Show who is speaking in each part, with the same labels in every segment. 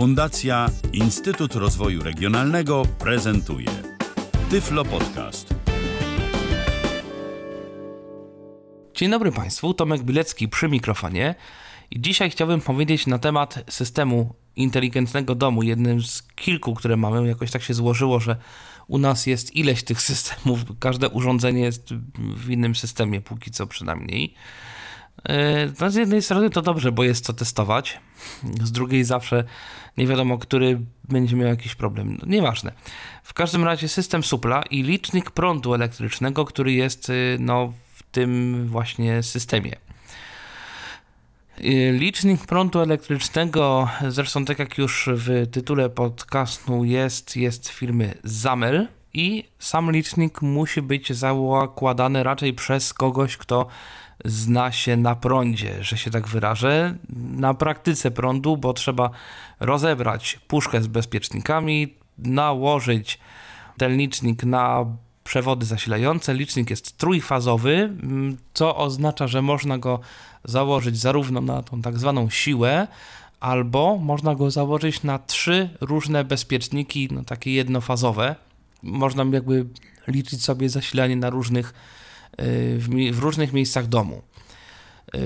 Speaker 1: Fundacja Instytut Rozwoju Regionalnego prezentuje Tyflo Podcast.
Speaker 2: Dzień dobry Państwu, Tomek Bilecki przy mikrofonie. I dzisiaj chciałbym powiedzieć na temat systemu inteligentnego domu, jednym z kilku, które mamy. Jakoś tak się złożyło, że u nas jest ileś tych systemów, każde urządzenie jest w innym systemie, póki co przynajmniej. E, no z jednej strony to dobrze, bo jest co testować, z drugiej zawsze nie wiadomo, który będzie miał jakiś problem. No, nieważne. W każdym razie system supla i licznik prądu elektrycznego, który jest y, no, w tym właśnie systemie. Y, licznik prądu elektrycznego, zresztą tak jak już w tytule podcastu jest, jest firmy Zamel i sam licznik musi być zakładany raczej przez kogoś, kto zna się na prądzie, że się tak wyrażę, na praktyce prądu, bo trzeba rozebrać puszkę z bezpiecznikami, nałożyć ten licznik na przewody zasilające. Licznik jest trójfazowy, co oznacza, że można go założyć zarówno na tą tak zwaną siłę, albo można go założyć na trzy różne bezpieczniki, no takie jednofazowe. Można jakby liczyć sobie zasilanie na różnych w, w różnych miejscach domu.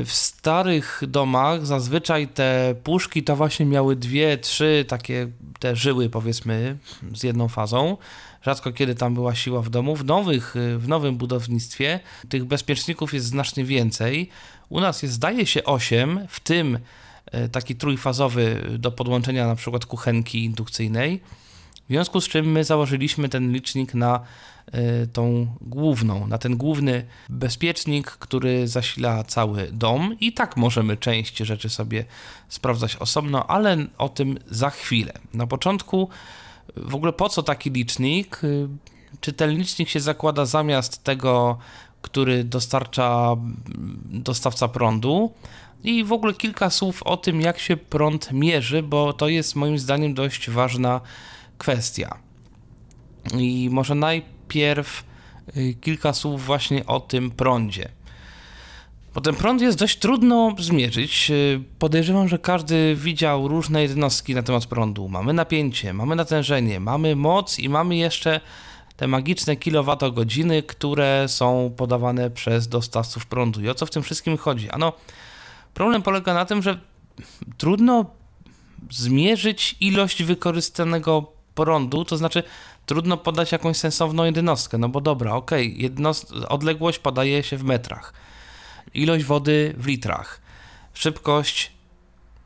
Speaker 2: W starych domach zazwyczaj te puszki to właśnie miały dwie, trzy takie te żyły powiedzmy z jedną fazą. Rzadko kiedy tam była siła w domu. W, nowych, w nowym budownictwie tych bezpieczników jest znacznie więcej. U nas jest zdaje się 8, w tym e, taki trójfazowy do podłączenia na przykład kuchenki indukcyjnej. W związku z czym my założyliśmy ten licznik na y, tą główną, na ten główny bezpiecznik, który zasila cały dom i tak możemy część rzeczy sobie sprawdzać osobno, ale o tym za chwilę. Na początku w ogóle po co taki licznik? Y, czy ten licznik się zakłada zamiast tego, który dostarcza dostawca prądu? I w ogóle kilka słów o tym, jak się prąd mierzy, bo to jest moim zdaniem dość ważna kwestia. I może najpierw y, kilka słów właśnie o tym prądzie. Bo ten prąd jest dość trudno zmierzyć. Y, podejrzewam, że każdy widział różne jednostki na temat prądu. Mamy napięcie, mamy natężenie, mamy moc i mamy jeszcze te magiczne kilowatogodziny, które są podawane przez dostawców prądu. I o co w tym wszystkim chodzi? Ano, problem polega na tym, że trudno zmierzyć ilość wykorzystanego prądu, to znaczy trudno podać jakąś sensowną jednostkę, no bo dobra, okej, okay, odległość podaje się w metrach, ilość wody w litrach, szybkość,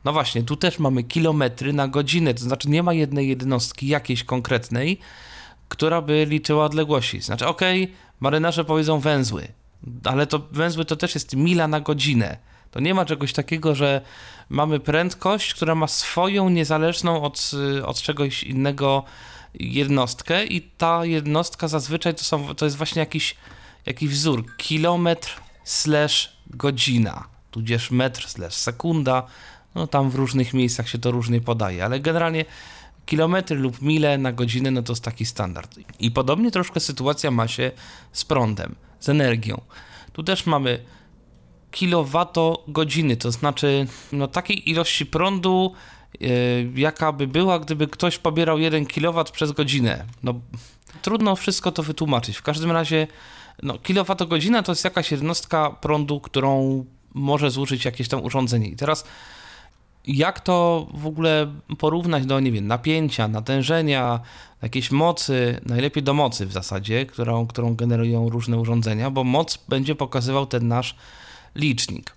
Speaker 2: no właśnie, tu też mamy kilometry na godzinę, to znaczy nie ma jednej jednostki jakiejś konkretnej, która by liczyła odległości. Znaczy, okej, okay, marynarze powiedzą węzły, ale to węzły to też jest mila na godzinę. To nie ma czegoś takiego, że mamy prędkość, która ma swoją niezależną od, od czegoś innego jednostkę i ta jednostka zazwyczaj to, są, to jest właśnie jakiś, jakiś wzór. Kilometr slash godzina, tudzież metr slash sekunda. No tam w różnych miejscach się to różnie podaje, ale generalnie kilometry lub mile na godzinę no to jest taki standard. I podobnie troszkę sytuacja ma się z prądem, z energią. Tu też mamy kilowatogodziny, to znaczy no, takiej ilości prądu, yy, jaka by była, gdyby ktoś pobierał 1 kW przez godzinę. No, trudno wszystko to wytłumaczyć. W każdym razie no, kilowatogodzina to jest jakaś jednostka prądu, którą może zużyć jakieś tam urządzenie. I teraz jak to w ogóle porównać do, nie wiem, napięcia, natężenia, jakiejś mocy, najlepiej do mocy w zasadzie, którą, którą generują różne urządzenia, bo moc będzie pokazywał ten nasz licznik.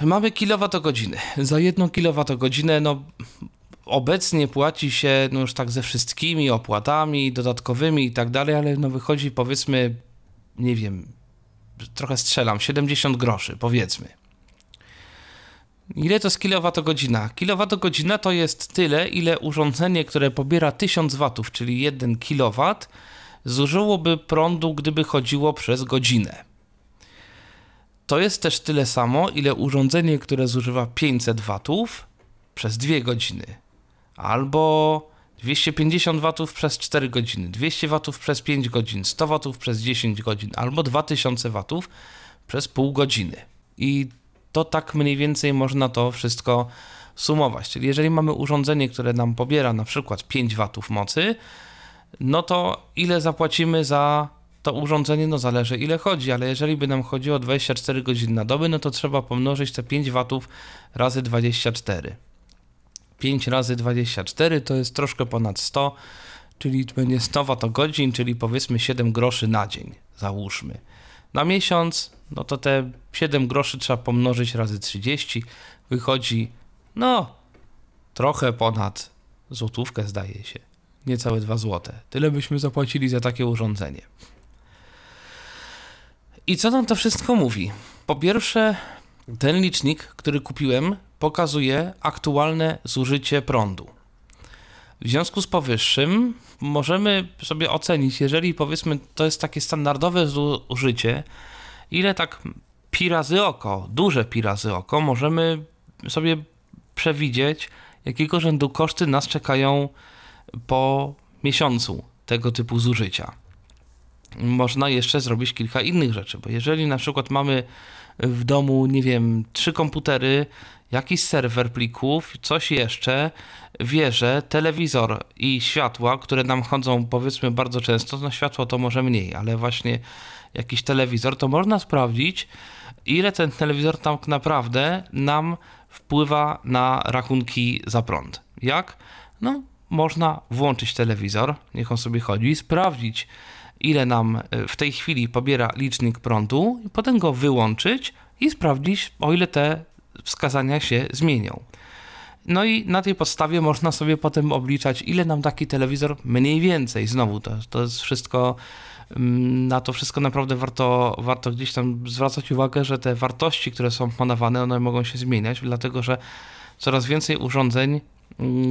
Speaker 2: Mamy kilowatogodziny. Za jedną kilowatogodzinę no, obecnie płaci się no już tak ze wszystkimi opłatami dodatkowymi i tak dalej, ale no wychodzi powiedzmy, nie wiem, trochę strzelam, 70 groszy powiedzmy. Ile to jest kilowatogodzina? Kilowatogodzina to jest tyle, ile urządzenie, które pobiera 1000 watów, czyli 1 kW, zużyłoby prądu, gdyby chodziło przez godzinę. To jest też tyle samo, ile urządzenie, które zużywa 500 watów przez 2 godziny. Albo 250 watów przez 4 godziny, 200 watów przez 5 godzin, 100 watów przez 10 godzin, albo 2000 watów przez pół godziny. I to tak mniej więcej można to wszystko sumować. Czyli jeżeli mamy urządzenie, które nam pobiera na przykład 5 W mocy, no to ile zapłacimy za to urządzenie, no zależy ile chodzi, ale jeżeli by nam chodziło 24 godziny na dobę, no to trzeba pomnożyć te 5 W razy 24. 5 razy 24 to jest troszkę ponad 100, czyli będzie 100 Wh, czyli powiedzmy 7 groszy na dzień, załóżmy. Na miesiąc, no to te 7 groszy trzeba pomnożyć razy 30, wychodzi, no, trochę ponad złotówkę zdaje się, niecałe 2 złote. Tyle byśmy zapłacili za takie urządzenie. I co nam to wszystko mówi? Po pierwsze, ten licznik, który kupiłem, pokazuje aktualne zużycie prądu. W związku z powyższym możemy sobie ocenić, jeżeli powiedzmy to jest takie standardowe zużycie, ile tak pi razy oko, duże pi razy oko, możemy sobie przewidzieć, jakiego rzędu koszty nas czekają po miesiącu tego typu zużycia. Można jeszcze zrobić kilka innych rzeczy, bo jeżeli na przykład mamy w domu, nie wiem, trzy komputery, jakiś serwer plików, coś jeszcze, wieże, telewizor i światła, które nam chodzą powiedzmy bardzo często, no światło to może mniej, ale właśnie jakiś telewizor, to można sprawdzić, ile ten telewizor tak naprawdę nam wpływa na rachunki za prąd. Jak? No, można włączyć telewizor, niech on sobie chodzi, sprawdzić, ile nam e, w tej chwili pobiera licznik prądu, i potem go wyłączyć i sprawdzić, o ile te wskazania się zmienią. No i na tej podstawie można sobie potem obliczać, ile nam taki telewizor mniej więcej, znowu to, to jest wszystko, mm, na to wszystko naprawdę warto, warto gdzieś tam zwracać uwagę, że te wartości, które są podawane, one mogą się zmieniać, dlatego że coraz więcej urządzeń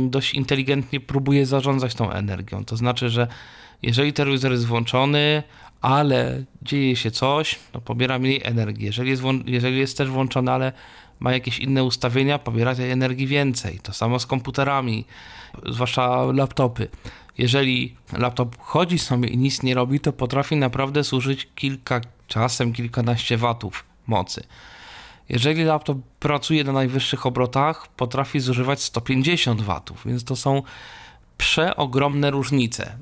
Speaker 2: dość inteligentnie próbuje zarządzać tą energią. To znaczy, że jeżeli telewizor jest włączony, ale dzieje się coś, to pobiera mniej energii. Jeżeli jest, jeżeli jest też włączony, ale ma jakieś inne ustawienia, pobiera tej energii więcej. To samo z komputerami, zwłaszcza laptopy. Jeżeli laptop chodzi sobie i nic nie robi, to potrafi naprawdę służyć kilka, czasem kilkanaście watów mocy. Jeżeli laptop pracuje na najwyższych obrotach, potrafi zużywać 150 watów, więc to są przeogromne różnice.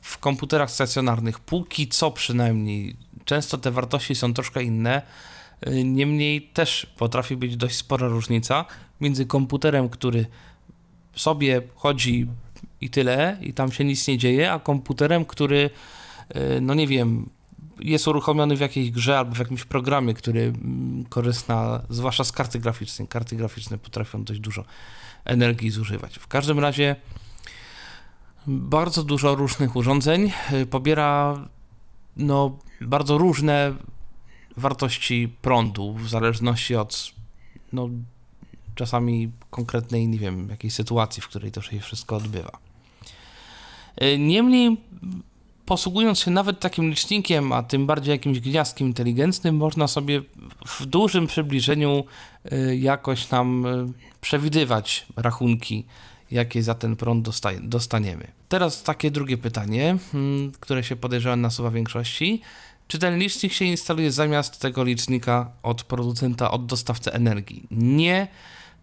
Speaker 2: W komputerach stacjonarnych, póki co przynajmniej, często te wartości są troszkę inne Niemniej też potrafi być dość spora różnica między komputerem, który sobie chodzi i tyle, i tam się nic nie dzieje, a komputerem, który, e, no nie wiem, jest uruchomiony w jakiejś grze albo w jakimś programie, który korzysta zwłaszcza z karty graficznej. Karty graficzne potrafią dość dużo energii zużywać. W każdym razie bardzo dużo różnych urządzeń e, pobiera no, bardzo różne wartości prądu w zależności od no, czasami konkretnej, nie wiem, jakiej sytuacji, w której to się wszystko odbywa. E, niemniej, posługując się nawet takim licznikiem, a tym bardziej jakimś gniazdkiem inteligentnym, można sobie w dużym przybliżeniu e, jakoś tam e, przewidywać rachunki, jakie za ten prąd dostaniemy. Teraz takie drugie pytanie, hmm, które się podejrzewam nasuwa większości. Czy ten licznik się instaluje zamiast tego licznika od producenta, od dostawcy energii? Nie.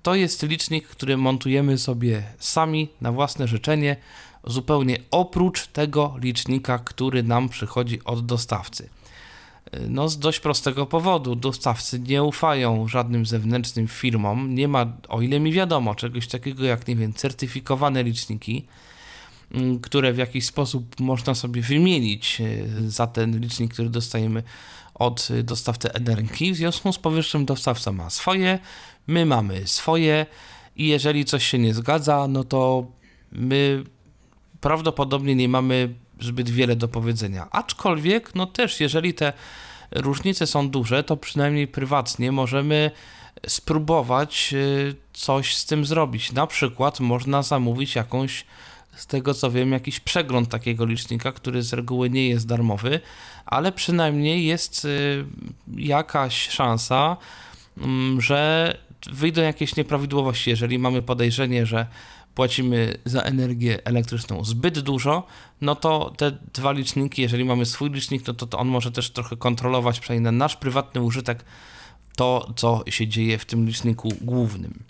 Speaker 2: To jest licznik, który montujemy sobie sami na własne życzenie, zupełnie oprócz tego licznika, który nam przychodzi od dostawcy. No, z dość prostego powodu. Dostawcy nie ufają żadnym zewnętrznym firmom. Nie ma, o ile mi wiadomo, czegoś takiego jak, nie wiem, certyfikowane liczniki Mm, które w jakiś sposób można sobie wymienić e, za ten licznik, który dostajemy od dostawcy energii. W związku z powyższym dostawca ma swoje, my mamy swoje i jeżeli coś się nie zgadza, no to my prawdopodobnie nie mamy zbyt wiele do powiedzenia. Aczkolwiek, no też, jeżeli te różnice są duże, to przynajmniej prywatnie możemy spróbować e, coś z tym zrobić. Na przykład można zamówić jakąś z tego co wiem, jakiś przegląd takiego licznika, który z reguły nie jest darmowy, ale przynajmniej jest y, jakaś szansa, mm, że wyjdą jakieś nieprawidłowości. Jeżeli mamy podejrzenie, że płacimy za energię elektryczną zbyt dużo, no to te dwa liczniki, jeżeli mamy swój licznik, no to, to on może też trochę kontrolować, przynajmniej na nasz prywatny użytek, to co się dzieje w tym liczniku głównym.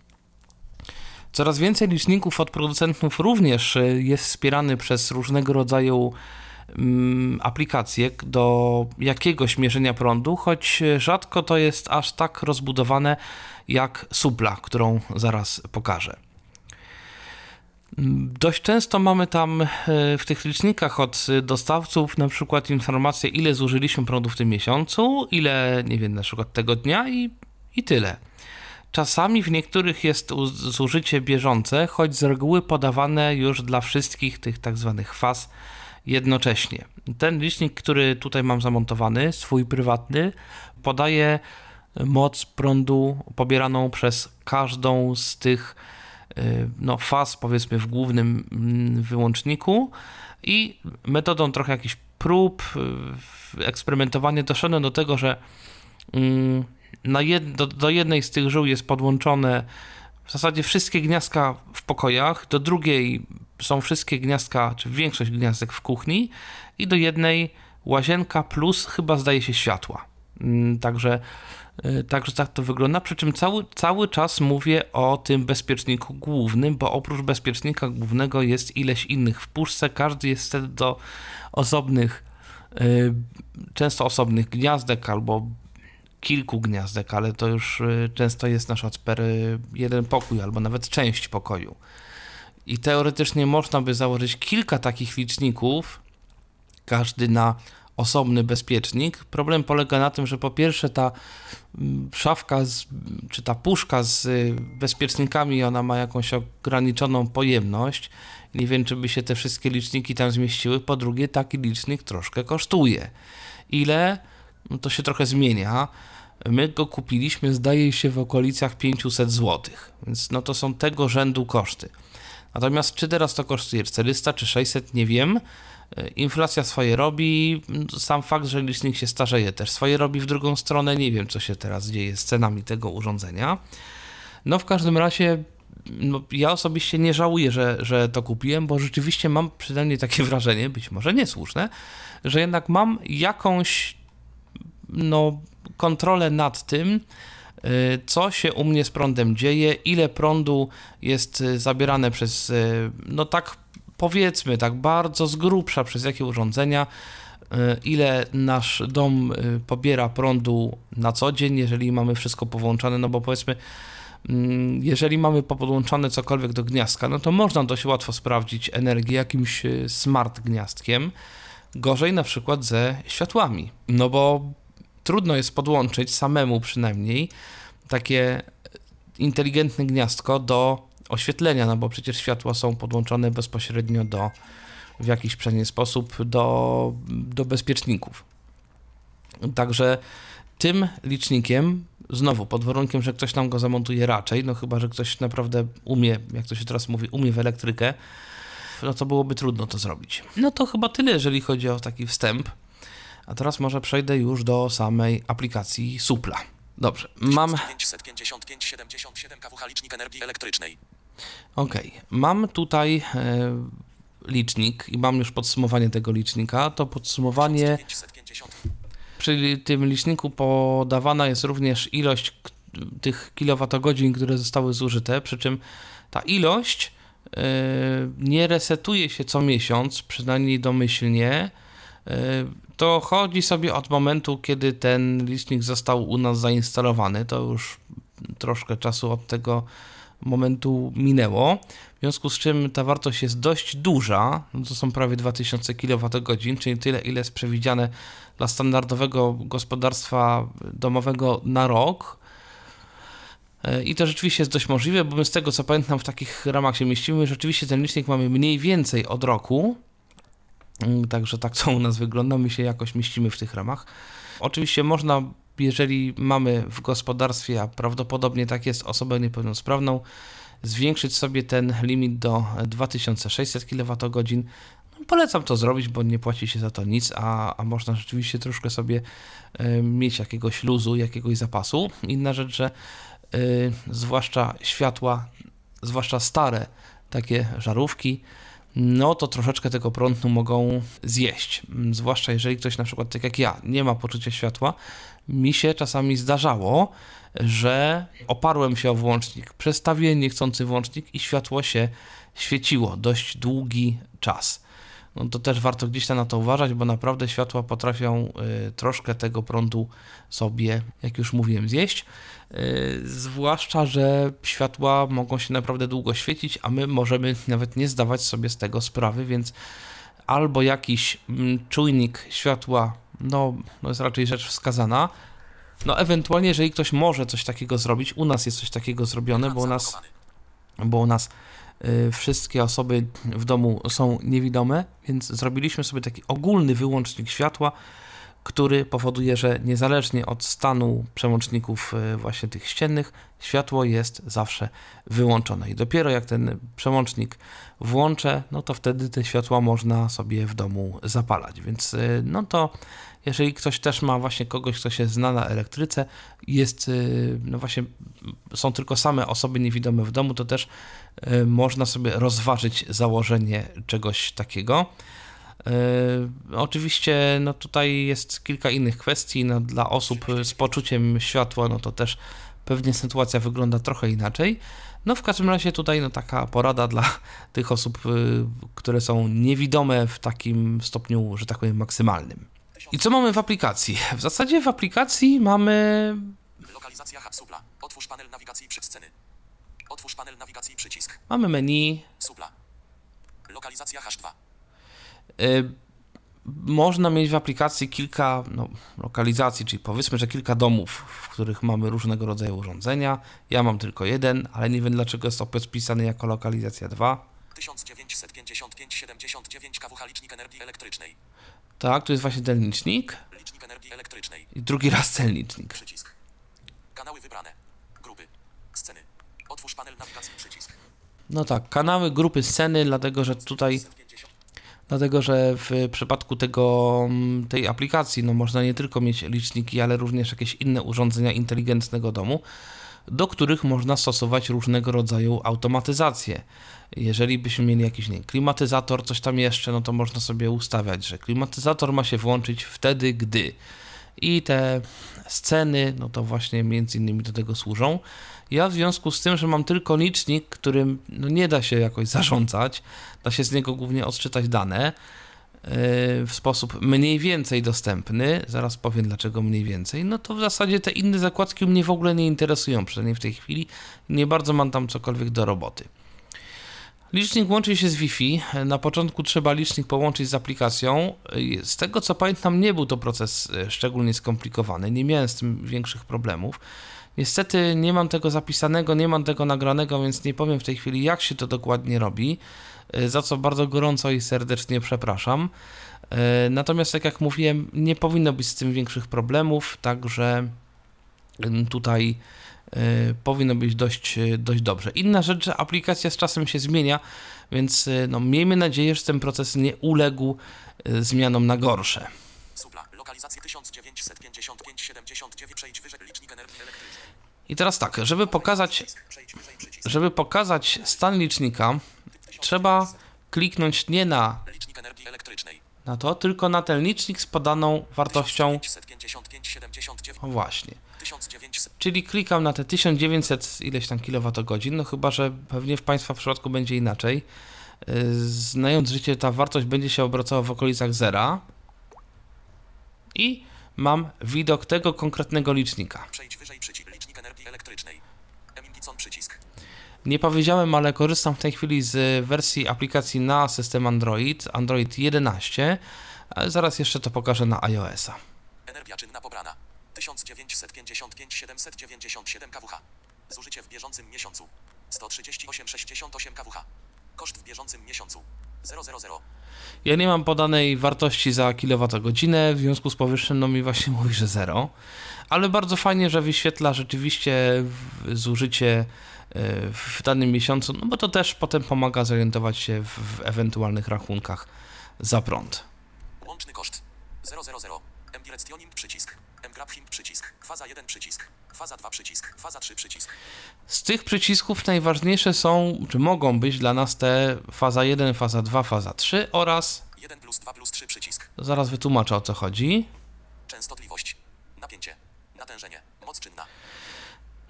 Speaker 2: Coraz więcej liczników od producentów również e, jest wspierany przez różnego rodzaju mm, aplikacje do jakiegoś mierzenia prądu, choć rzadko to jest aż tak rozbudowane jak Supla, którą zaraz pokażę. Dość często mamy tam e, w tych licznikach od dostawców na przykład informację, ile zużyliśmy prądu w tym miesiącu, ile, nie wiem, na przykład tego dnia i, i tyle. Czasami w niektórych jest zużycie bieżące, choć z reguły podawane już dla wszystkich tych tak zwanych faz jednocześnie. Ten licznik, który tutaj mam zamontowany, swój prywatny, podaje moc prądu pobieraną przez każdą z tych no, faz, powiedzmy, w głównym mm, wyłączniku i metodą trochę jakichś prób, y, eksperymentowanie doszedłem do tego, że mm, na jed, do, do jednej z tych żył jest podłączone w zasadzie wszystkie gniazdka w pokojach, do drugiej są wszystkie gniazdka, czy większość gniazdek w kuchni i do jednej łazienka plus chyba zdaje się światła. Mm, także, y, także tak to wygląda. Przy czym cały, cały czas mówię o tym bezpieczniku głównym, bo oprócz bezpiecznika głównego jest ileś innych w puszce. Każdy jest wtedy do osobnych, y, często osobnych gniazdek albo kilku gniazdek, ale to już y, często jest nasz per jeden pokój albo nawet część pokoju. I teoretycznie można by założyć kilka takich liczników, każdy na osobny bezpiecznik. Problem polega na tym, że po pierwsze ta mm, szafka, z, czy ta puszka z y, bezpiecznikami, ona ma jakąś ograniczoną pojemność. Nie wiem, czy by się te wszystkie liczniki tam zmieściły. Po drugie, taki licznik troszkę kosztuje. Ile? No to się trochę zmienia. My go kupiliśmy, zdaje się, w okolicach 500 zł, więc no to są tego rzędu koszty. Natomiast czy teraz to kosztuje 400 czy 600, nie wiem. E, inflacja swoje robi, sam fakt, że licznik się starzeje też swoje robi w drugą stronę. Nie wiem, co się teraz dzieje z cenami tego urządzenia. No w każdym razie no, ja osobiście nie żałuję, że, że to kupiłem, bo rzeczywiście mam przynajmniej takie wrażenie, być może niesłuszne, że jednak mam jakąś no, kontrolę nad tym, y, co się u mnie z prądem dzieje, ile prądu jest y, zabierane przez, no tak powiedzmy, tak bardzo z grubsza przez jakie urządzenia, ile nasz dom pobiera prądu na co dzień, jeżeli mamy wszystko powłączane, no bo powiedzmy, mm, jeżeli mamy podłączone cokolwiek do gniazdka, no to można dość łatwo sprawdzić energię jakimś smart gniazdkiem. Gorzej na przykład ze światłami, no bo trudno jest podłączyć samemu przynajmniej takie inteligentne gniazdko do oświetlenia, no bo przecież światła są podłączone bezpośrednio do, w jakiś przynajmniej sposób do, do bezpieczników. Także tym licznikiem, znowu pod warunkiem, że ktoś nam go zamontuje raczej, no chyba, że ktoś naprawdę umie, jak to się teraz mówi, umie w elektrykę, no to byłoby trudno to zrobić. No to chyba tyle, jeżeli chodzi o taki wstęp. A teraz może przejdę już do samej aplikacji Supla. Dobrze, mam...
Speaker 3: 555 77 kWh licznik energii elektrycznej.
Speaker 2: Ok, mam tutaj e, licznik i mam już podsumowanie tego licznika. To podsumowanie... Przy tym liczniku podawana jest również ilość tych kilowatogodzin, które zostały zużyte, przy czym ta ilość e, nie resetuje się co miesiąc, przynajmniej domyślnie, e, to chodzi sobie od momentu, kiedy ten licznik został u nas zainstalowany. To już troszkę czasu od tego momentu minęło, w związku z czym ta wartość jest dość duża, no to są prawie 2000 kWh, czyli tyle, ile jest przewidziane dla standardowego gospodarstwa domowego na rok. I to rzeczywiście jest dość możliwe, bo my z tego co pamiętam w takich ramach się mieścimy, rzeczywiście ten licznik mamy mniej więcej od roku, Mm, także tak to u nas wygląda. My się jakoś mieścimy w tych ramach. Oczywiście można, jeżeli mamy w gospodarstwie, a prawdopodobnie tak jest, osobę niepełnosprawną, zwiększyć sobie ten limit do 2600 kWh. No, polecam to zrobić, bo nie płaci się za to nic, a, a można rzeczywiście troszkę sobie y, mieć jakiegoś luzu, jakiegoś zapasu. Inna rzecz, że y, zwłaszcza światła, zwłaszcza stare takie żarówki, no to troszeczkę tego prądu mogą zjeść. Mm, Zwłaszcza jeżeli ktoś na przykład, tak jak ja, nie ma poczucia światła, mi się czasami zdarzało, że oparłem się o włącznik, przestawiłem niechcący włącznik i światło się świeciło dość długi czas. No to też warto gdzieś tam na to uważać, bo naprawdę światła potrafią y, troszkę tego prądu sobie, jak już mówiłem, zjeść. Y, zwłaszcza, że światła mogą się naprawdę długo świecić, a my możemy nawet nie zdawać sobie z tego sprawy, więc albo jakiś mm, czujnik światła, no, no jest raczej rzecz wskazana. No, ewentualnie, jeżeli ktoś może coś takiego zrobić, u nas jest coś takiego zrobione, bo u nas bo u nas wszystkie osoby w domu są niewidome, więc zrobiliśmy sobie taki ogólny wyłącznik światła, który powoduje, że niezależnie od stanu przełączników y, właśnie tych ściennych, światło jest zawsze wyłączone. I dopiero jak ten przełącznik włączę, no to wtedy te światła można sobie w domu zapalać. Więc y, no to jeżeli ktoś też ma właśnie kogoś, kto się zna na elektryce, jest, y, no właśnie, są tylko same osoby niewidome w domu, to też można sobie rozważyć założenie czegoś takiego. Y, Oczywiście, no tutaj jest kilka innych kwestii. No, dla osób z poczuciem światła, no to też pewnie sytuacja wygląda trochę inaczej. No w każdym razie tutaj no, taka porada dla tych osób, y, które są niewidome w takim stopniu, że tak powiem, maksymalnym. I co mamy w aplikacji? W zasadzie w aplikacji mamy
Speaker 3: Lokalizacja. Otwórz panel nawigacji sceny. Otwórz panel nawigacji przycisk.
Speaker 2: Mamy menu.
Speaker 3: Supla. Lokalizacja H2.
Speaker 2: Y, można mieć w aplikacji kilka no, lokalizacji, czyli powiedzmy, że kilka domów, w których mamy różnego rodzaju urządzenia. Ja mam tylko jeden, ale nie wiem dlaczego jest opis pisany jako lokalizacja 2.
Speaker 3: 1955-79 kWh licznik energii elektrycznej.
Speaker 2: Tak, tu jest właśnie ten licznik
Speaker 3: energii elektrycznej.
Speaker 2: i drugi raz ten licznik.
Speaker 3: Przycisk. Kanały wybrane. Grupy. Sceny. Otwórz panel nawigacji przycisk.
Speaker 2: No tak, kanały, grupy, sceny, dlatego że tutaj
Speaker 3: 50.
Speaker 2: Dlatego, że w przypadku tego, mm, tej aplikacji no, można nie tylko mieć liczniki, ale również jakieś inne urządzenia inteligentnego domu, do których można stosować różnego rodzaju automatyzacje. Jeżeli byśmy mieli jakiś nie, klimatyzator, coś tam jeszcze, no to można sobie ustawiać, że klimatyzator ma się włączyć wtedy, gdy. I te sceny, no to właśnie między innymi do tego służą. Ja w związku z tym, że mam tylko licznik, którym no nie da się jakoś zarządzać, da się z niego głównie odczytać dane yy, w sposób mniej więcej dostępny, zaraz powiem dlaczego mniej więcej, no to w zasadzie te inne zakładki mnie w ogóle nie interesują, przynajmniej w tej chwili. Nie bardzo mam tam cokolwiek do roboty. Licznik łączy się z Wi-Fi. Na początku trzeba licznik połączyć z aplikacją. Z tego co pamiętam, nie był to proces e, szczególnie skomplikowany. Nie miałem z tym większych problemów. Niestety nie mam tego zapisanego, nie mam tego nagranego, więc nie powiem w tej chwili, jak się to dokładnie robi. e, Za co bardzo gorąco i serdecznie przepraszam. E, Natomiast, tak jak mówiłem, nie powinno być z tym większych problemów, także ym, tutaj y, powinno być dość, y, dość dobrze. Inna rzecz, że aplikacja z czasem się zmienia, więc y, no, miejmy nadzieję, że ten proces nie uległ y, zmianom na gorsze.
Speaker 3: Supla. Lokalizacja 1955-79. Przejdź wyżej. Licznik energii elektrycznej.
Speaker 2: I teraz tak, żeby pokazać, żeby pokazać stan licznika, trzeba kliknąć nie na, na to, tylko na ten licznik z podaną wartością.
Speaker 3: 1955-79.
Speaker 2: O właśnie.
Speaker 3: 1900.
Speaker 2: Czyli klikam na te 1900 ileś tam kilowatogodzin, no chyba, że pewnie w Państwa przypadku będzie inaczej. Yy, Znając życie, ta wartość będzie się obracała w okolicach zera. I mam widok tego konkretnego licznika.
Speaker 3: Przejdź wyżej przycisk. Licznik energii elektrycznej. Przycisk.
Speaker 2: Nie powiedziałem, ale korzystam w tej chwili z wersji aplikacji na system Android, Android 11, ale zaraz jeszcze to pokażę na iOS-a.
Speaker 3: Energia czynna pobrana. 1955-797 kWh. Zużycie w bieżącym miesiącu. 138,68 kWh. Koszt w bieżącym miesiącu. 000.
Speaker 2: Ja nie mam podanej wartości za kilowatogodzinę, w związku z powyższym no mi właśnie mówi, że 0. Ale bardzo fajnie, że wyświetla rzeczywiście zużycie e, w danym miesiącu, no bo to też potem pomaga zorientować się w, w ewentualnych rachunkach za prąd.
Speaker 3: Łączny koszt. 000. Mdilectioning przycisk. him przycisk. Faza 1 przycisk. Faza 2 przycisk. Faza 3 przycisk.
Speaker 2: Z tych przycisków najważniejsze są, czy mogą być dla nas te faza 1, faza 2, faza 3 oraz,
Speaker 3: 1 plus 2 plus 3 przycisk.
Speaker 2: zaraz wytłumaczę o co chodzi.
Speaker 3: Częstotliwość. Napięcie. Natężenie. Moc czynna.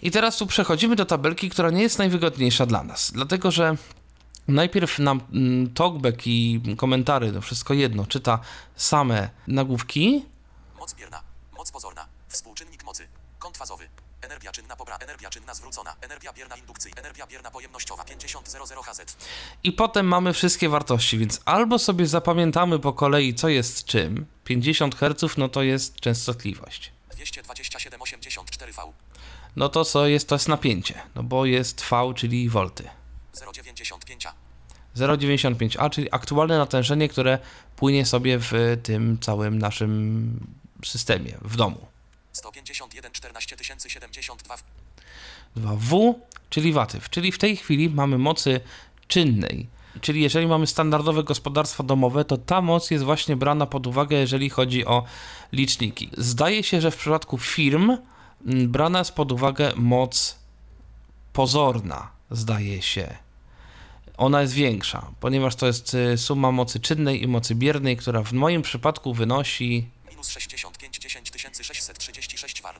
Speaker 2: I teraz tu przechodzimy do tabelki, która nie jest najwygodniejsza dla nas, dlatego że najpierw nam mm, talkback i komentary, to wszystko jedno, czyta same nagłówki,
Speaker 3: Moc bierna. Moc pozorna. Współczynnik mocy. Kąt fazowy. Energia czynna pobra. Energia czynna zwrócona. Energia bierna indukcyjna. Energia bierna pojemnościowa. 5000 HZ.
Speaker 2: i potem mamy wszystkie wartości, więc albo sobie zapamiętamy po kolei, co jest czym. 50 Hz, no to jest częstotliwość.
Speaker 3: 227,84 V.
Speaker 2: No to co jest, to jest napięcie, no bo jest V, czyli volty.
Speaker 3: 0,95 A.
Speaker 2: 0,95A, czyli aktualne natężenie, które płynie sobie w tym całym naszym systemie, w domu.
Speaker 3: 151 14 072
Speaker 2: 2W, czyli watyw, czyli w tej chwili mamy mocy czynnej. Czyli jeżeli mamy standardowe gospodarstwa domowe, to ta moc jest właśnie brana pod uwagę, jeżeli chodzi o liczniki. Zdaje się, że w przypadku firm mm, brana jest pod uwagę moc pozorna, zdaje się. Ona jest większa, ponieważ to jest y, suma mocy czynnej i mocy biernej, która w moim przypadku wynosi
Speaker 3: minus 65 10 636 var.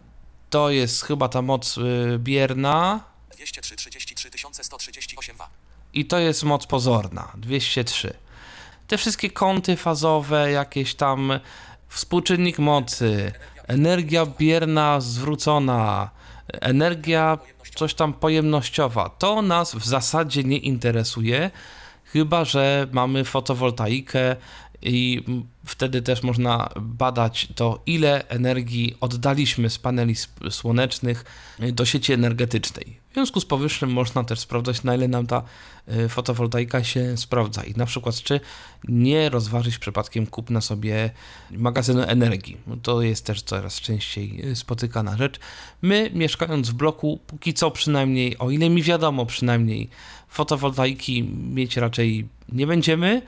Speaker 2: to jest chyba ta moc y, bierna
Speaker 3: 203 33 138 wa.
Speaker 2: i to jest moc pozorna 203. Te wszystkie kąty fazowe, jakieś tam współczynnik mocy, energia bierna zwrócona, energia coś tam pojemnościowa, to nas w zasadzie nie interesuje, chyba że mamy fotowoltaikę i wtedy też można badać to, ile energii oddaliśmy z paneli słonecznych do sieci energetycznej. W związku z powyższym można też sprawdzać, na ile nam ta y, fotowoltaika się sprawdza i na przykład, czy nie rozważyć przypadkiem kupna sobie magazynu energii. No To jest też coraz częściej y, spotykana rzecz. My, mieszkając w bloku, póki co przynajmniej, o ile mi wiadomo przynajmniej, fotowoltaiki mieć raczej nie będziemy.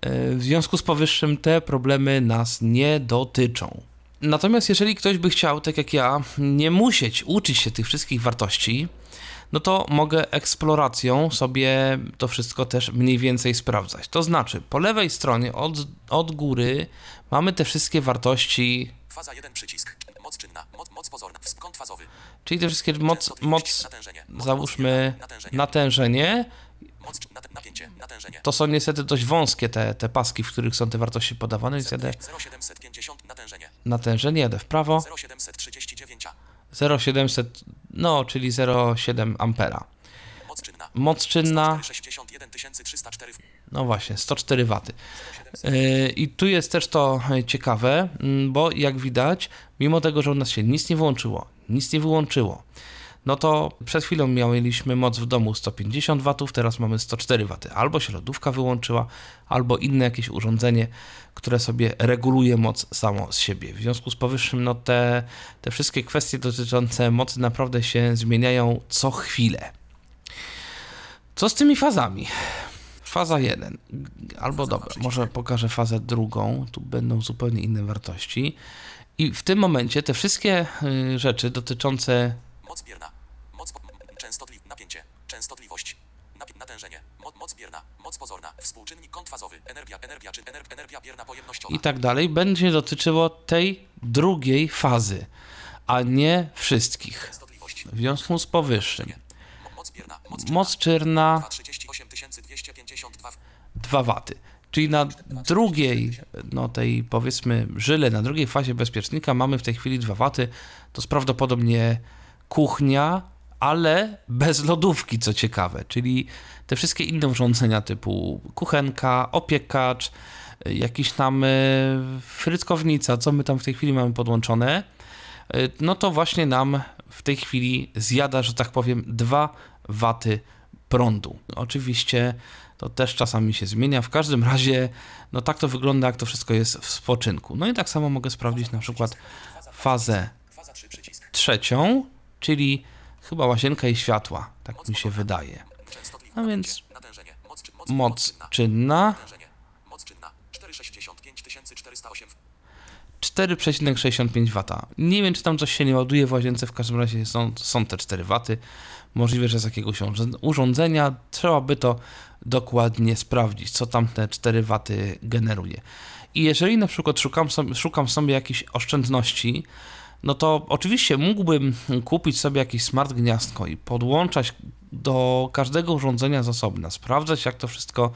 Speaker 2: E, W związku z powyższym te problemy nas nie dotyczą. Natomiast jeżeli ktoś by chciał, tak jak ja, nie musieć uczyć się tych wszystkich wartości, no to mogę eksploracją sobie to wszystko też mniej więcej sprawdzać. To znaczy, po lewej stronie od, od góry mamy te wszystkie wartości,
Speaker 3: Faza 1 przycisk. Moc czynna. Moc, moc pozorna. Fazowy.
Speaker 2: czyli te wszystkie moc, moc załóżmy
Speaker 3: natężenie.
Speaker 2: To są niestety dość wąskie te, te paski, w których są te wartości podawane, więc jadę
Speaker 3: 0750 natężenie.
Speaker 2: natężenie, jadę w prawo,
Speaker 3: 0739 A.
Speaker 2: 0,700, no, czyli 0,7 ampera.
Speaker 3: Moc czynna.
Speaker 2: Moc czynna,
Speaker 3: 61 304
Speaker 2: no właśnie, 104 W. Yy, I tu jest też to yy, ciekawe, mm, bo jak widać, mimo tego, że u nas się nic nie włączyło, nic nie wyłączyło, no to przed chwilą mieliśmy moc w domu 150 W, teraz mamy 104 W. Albo się lodówka wyłączyła, albo inne jakieś urządzenie, które sobie reguluje moc samo z siebie. W związku z powyższym, no te, te wszystkie kwestie dotyczące mocy naprawdę się zmieniają co chwilę. Co z tymi fazami? Faza 1. Albo dobra, może pokażę fazę drugą. Tu będą zupełnie inne wartości. I w tym momencie te wszystkie y, rzeczy dotyczące
Speaker 3: Moc bierna. Moc po... Częstotliwość. Napięcie. Częstotliwość. Napi... Natężenie. Moc, moc bierna. Moc pozorna. Współczynnik kąt fazowy. Energia, energia czy ener... energia bierna pojemnościowa.
Speaker 2: i tak dalej będzie dotyczyło tej drugiej fazy, a nie wszystkich. W związku z powyższym,
Speaker 3: Mo- Moc bierna. Moc czynna.
Speaker 2: moc czyrna
Speaker 3: 38 252
Speaker 2: 2 waty. Czyli na drugiej, no tej powiedzmy żyle, na drugiej fazie bezpiecznika mamy w tej chwili 2 waty. To jest prawdopodobnie kuchnia, ale bez lodówki, co ciekawe. Czyli te wszystkie inne urządzenia typu kuchenka, opiekacz, jakiś tam y, frytkownica, co my tam w tej chwili mamy podłączone, y, no to właśnie nam w tej chwili zjada, że tak powiem, 2 waty prądu. Oczywiście to też czasami się zmienia. W każdym razie, no tak to wygląda, jak to wszystko jest w spoczynku. No i tak samo mogę sprawdzić na przykład fazę
Speaker 3: Faza 3 przycisk.
Speaker 2: trzecią, czyli chyba łazienka i światła, tak mi się wydaje. A więc
Speaker 3: Natężenie. Moc, czy- moc,
Speaker 2: moc
Speaker 3: czynna.
Speaker 2: czynna
Speaker 3: Natężenie. Moc czynna. 465 408
Speaker 2: 465 4,65 W. Nie wiem, czy tam coś się nie ładuje w łazience, w każdym razie są, są te 4 W. Możliwe, że z jakiegoś urządzenia. Trzeba by to dokładnie sprawdzić, co tam te 4 W generuje. I jeżeli na przykład szukam sobie, szukam sobie jakiejś oszczędności, no to oczywiście mógłbym kupić sobie jakieś smart gniazdko i podłączać do każdego urządzenia z osobna, sprawdzać jak to wszystko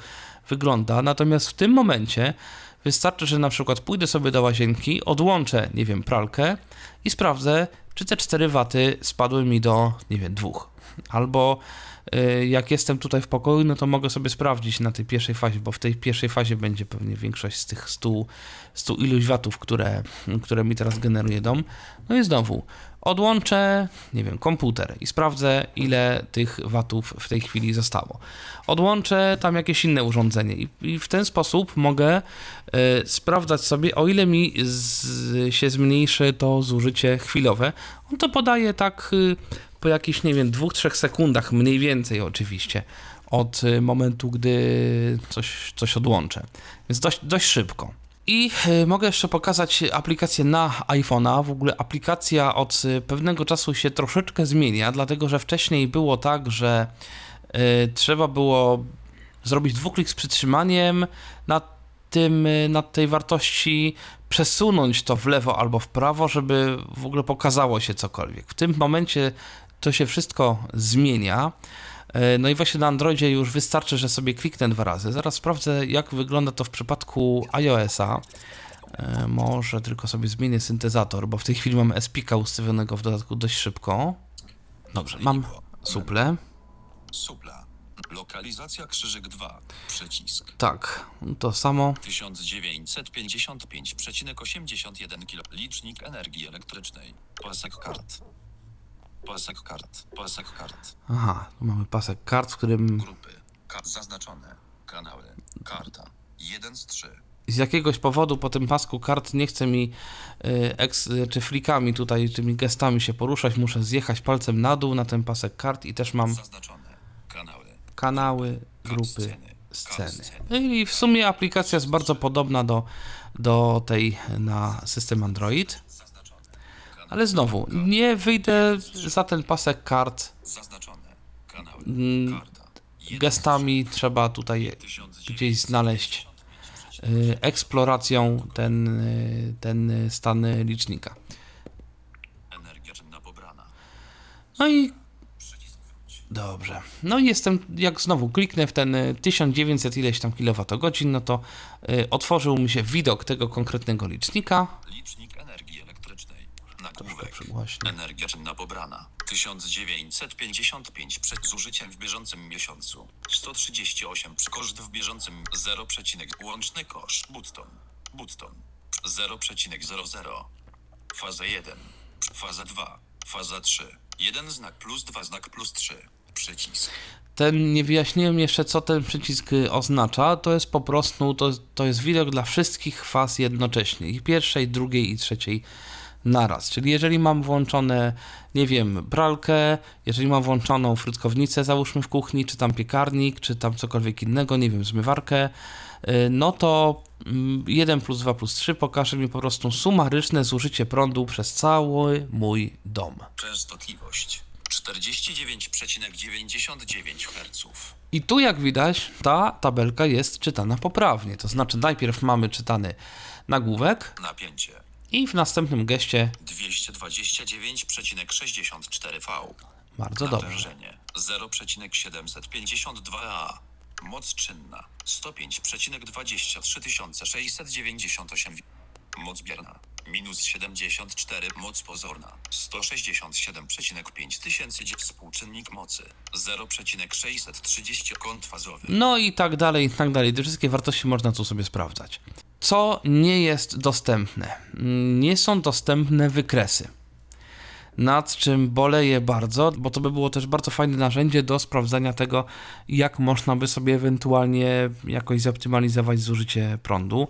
Speaker 2: wygląda. Natomiast w tym momencie wystarczy, że na przykład pójdę sobie do łazienki, odłączę, nie wiem, pralkę i sprawdzę, czy te 4 waty spadły mi do, nie wiem, dwóch. Albo jak jestem tutaj w pokoju, no to mogę sobie sprawdzić na tej pierwszej fazie, bo w tej pierwszej fazie będzie pewnie większość z tych 100, 100 iluś watów, które, które mi teraz generuje dom. No i znowu odłączę, nie wiem, komputer i sprawdzę, ile tych watów w tej chwili zostało. Odłączę tam jakieś inne urządzenie i, i w ten sposób mogę y, sprawdzać sobie, o ile mi z, się zmniejszy to zużycie chwilowe. On to podaje tak y, po jakichś, nie wiem, dwóch, trzech sekundach, mniej więcej oczywiście, od y, momentu, gdy coś, coś odłączę. Więc dość, dość szybko. I y, mogę jeszcze pokazać aplikację na iPhone'a. W ogóle aplikacja od y, pewnego czasu się troszeczkę zmienia, dlatego że wcześniej było tak, że y, trzeba było zrobić dwuklik z przytrzymaniem na tym, na tej wartości, przesunąć to w lewo albo w prawo, żeby w ogóle pokazało się cokolwiek. W tym momencie to się wszystko zmienia. E, no i właśnie na Androidzie już wystarczy, że sobie kliknę dwa razy. Zaraz sprawdzę, jak wygląda to w przypadku iOS-a. E, może tylko sobie zmienię syntezator, bo w tej chwili mam SPIKA ustawionego w dodatku dość szybko. Dobrze, mam suple.
Speaker 4: Supla. Lokalizacja krzyżyk 2. Przycisk.
Speaker 2: Tak, to samo.
Speaker 4: 1955,81 kg. Licznik energii elektrycznej. Pasek kart. Pasek kart. Pasek kart.
Speaker 2: Aha, tu mamy pasek kart, w którym
Speaker 4: Grupy. Kart zaznaczone. Kanały. Karta. 1 z 3.
Speaker 2: z jakiegoś powodu po tym pasku kart nie chce mi y, eks, czy flikami tutaj, tymi gestami się poruszać. Muszę zjechać palcem na dół na ten pasek kart i też mam
Speaker 4: Zaznaczone. Kanały.
Speaker 2: kanały, grupy,
Speaker 4: sceny.
Speaker 2: sceny.
Speaker 4: sceny.
Speaker 2: No I w sumie aplikacja jest bardzo podobna do, do tej na system Android. Ale znowu, nie wyjdę za ten pasek kart. Mm,
Speaker 4: Karta. 1
Speaker 2: Gestami trzeba tutaj gdzieś znaleźć y, eksploracją ten, y, ten stan licznika. No i dobrze. No i jestem, jak znowu kliknę w ten y, 1900 ileś tam kilowatogodzin, no to y, otworzył mi się widok tego konkretnego licznika.
Speaker 4: Licznik Nagłówek.
Speaker 2: Przygłaśnie.
Speaker 4: Energia czynna pobrana. 1955 przed zużyciem w bieżącym miesiącu. 138 przy koszt w bieżącym 0, łączny koszt. Button. Button. 0,00. Faza 1. Faza 2. Faza 3. 1 znak plus 2 znak plus 3. Przycisk.
Speaker 2: Ten, nie wyjaśniłem jeszcze, co ten przycisk y, oznacza. To jest po prostu, to, to jest widok dla wszystkich faz jednocześnie. I pierwszej, drugiej i trzeciej naraz. Czyli jeżeli mam włączone, nie wiem, pralkę, jeżeli mam włączoną frytkownicę, załóżmy w kuchni, czy tam piekarnik, czy tam cokolwiek innego, nie wiem, zmywarkę, y, no to mm, 1 plus 2 plus 3 pokaże mi po prostu sumaryczne zużycie prądu przez cały mój dom.
Speaker 4: Częstotliwość. 49,99 Hz.
Speaker 2: I tu, jak widać, ta tabelka jest czytana poprawnie. To znaczy, najpierw mamy czytany nagłówek
Speaker 4: Napięcie.
Speaker 2: I w następnym geście
Speaker 4: 220,64 V.
Speaker 2: bardzo dobrze.
Speaker 4: Natężenie 0,752 A. Moc czynna 105,23 698 Moc bierna minus 74 Moc pozorna 167,5 tysięcy Współczynnik mocy 0,630 Kąt fazowy
Speaker 2: No i tak dalej, i tak dalej. Te wszystkie wartości można tu sobie sprawdzać. Co nie jest dostępne? Nie są dostępne wykresy. Nad czym boleję bardzo, bo to by było też bardzo fajne narzędzie do sprawdzania tego, jak można by sobie ewentualnie jakoś zoptymalizować zużycie prądu.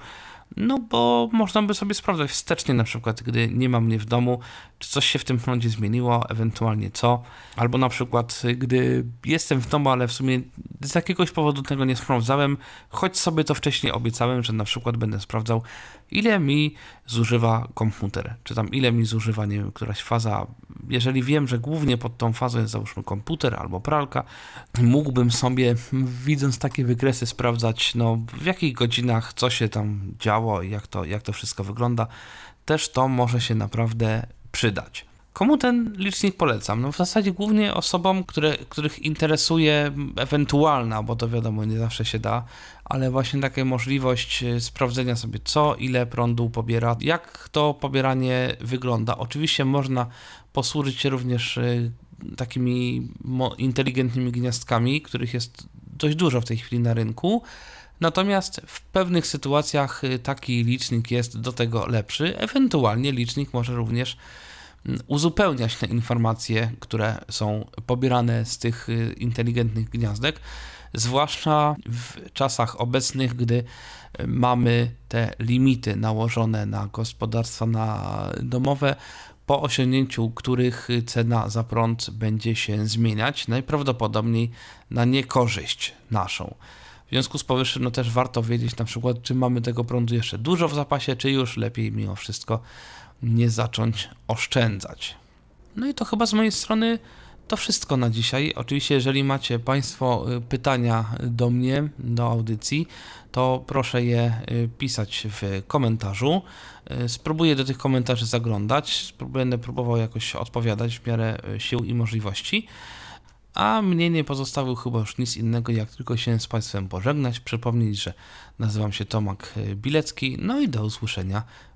Speaker 2: No bo można by sobie sprawdzać wstecznie na przykład, gdy nie ma mnie w domu, czy coś się w tym prądzie zmieniło, ewentualnie co. Albo na przykład, gdy jestem w domu, ale w sumie z jakiegoś powodu tego nie sprawdzałem, choć sobie to wcześniej obiecałem, że na przykład będę sprawdzał, ile mi zużywa komputer, czy tam ile mi zużywa, nie wiem, któraś faza. Jeżeli wiem, że głównie pod tą fazą jest załóżmy komputer albo pralka, mógłbym sobie, widząc takie wykresy, sprawdzać, no w jakich godzinach co się tam działo i jak to, jak to wszystko wygląda. Też to może się naprawdę przydać. Komu ten licznik polecam? No w zasadzie głównie osobom, które, których interesuje ewentualna, bo to wiadomo, nie zawsze się da, ale właśnie taka możliwość e, sprawdzenia sobie co, ile prądu pobiera, jak to pobieranie wygląda. Oczywiście można posłużyć się również e, takimi inteligentnymi gniazdkami, których jest dość dużo w tej chwili na rynku. Natomiast w pewnych sytuacjach e, taki licznik jest do tego lepszy. Ewentualnie licznik może również uzupełniać te informacje, które są pobierane z tych y, inteligentnych gniazdek, zwłaszcza w czasach obecnych, gdy y, mamy te limity nałożone na gospodarstwa na domowe, po osiągnięciu których cena za prąd będzie się zmieniać, najprawdopodobniej na niekorzyść naszą. W związku z powyższym, no też warto wiedzieć na przykład, czy mamy tego prądu jeszcze dużo w zapasie, czy już lepiej mimo wszystko nie zacząć oszczędzać. No i to chyba z mojej strony to wszystko na dzisiaj. Oczywiście, jeżeli macie Państwo y, pytania do mnie, do audycji, to proszę je y, pisać w komentarzu. Y, spróbuję do tych komentarzy zaglądać, będę próbował jakoś odpowiadać w miarę sił i możliwości. A mnie nie pozostało chyba już nic innego, jak tylko się z Państwem pożegnać, przypomnieć, że nazywam się Tomak Bilecki, no i do usłyszenia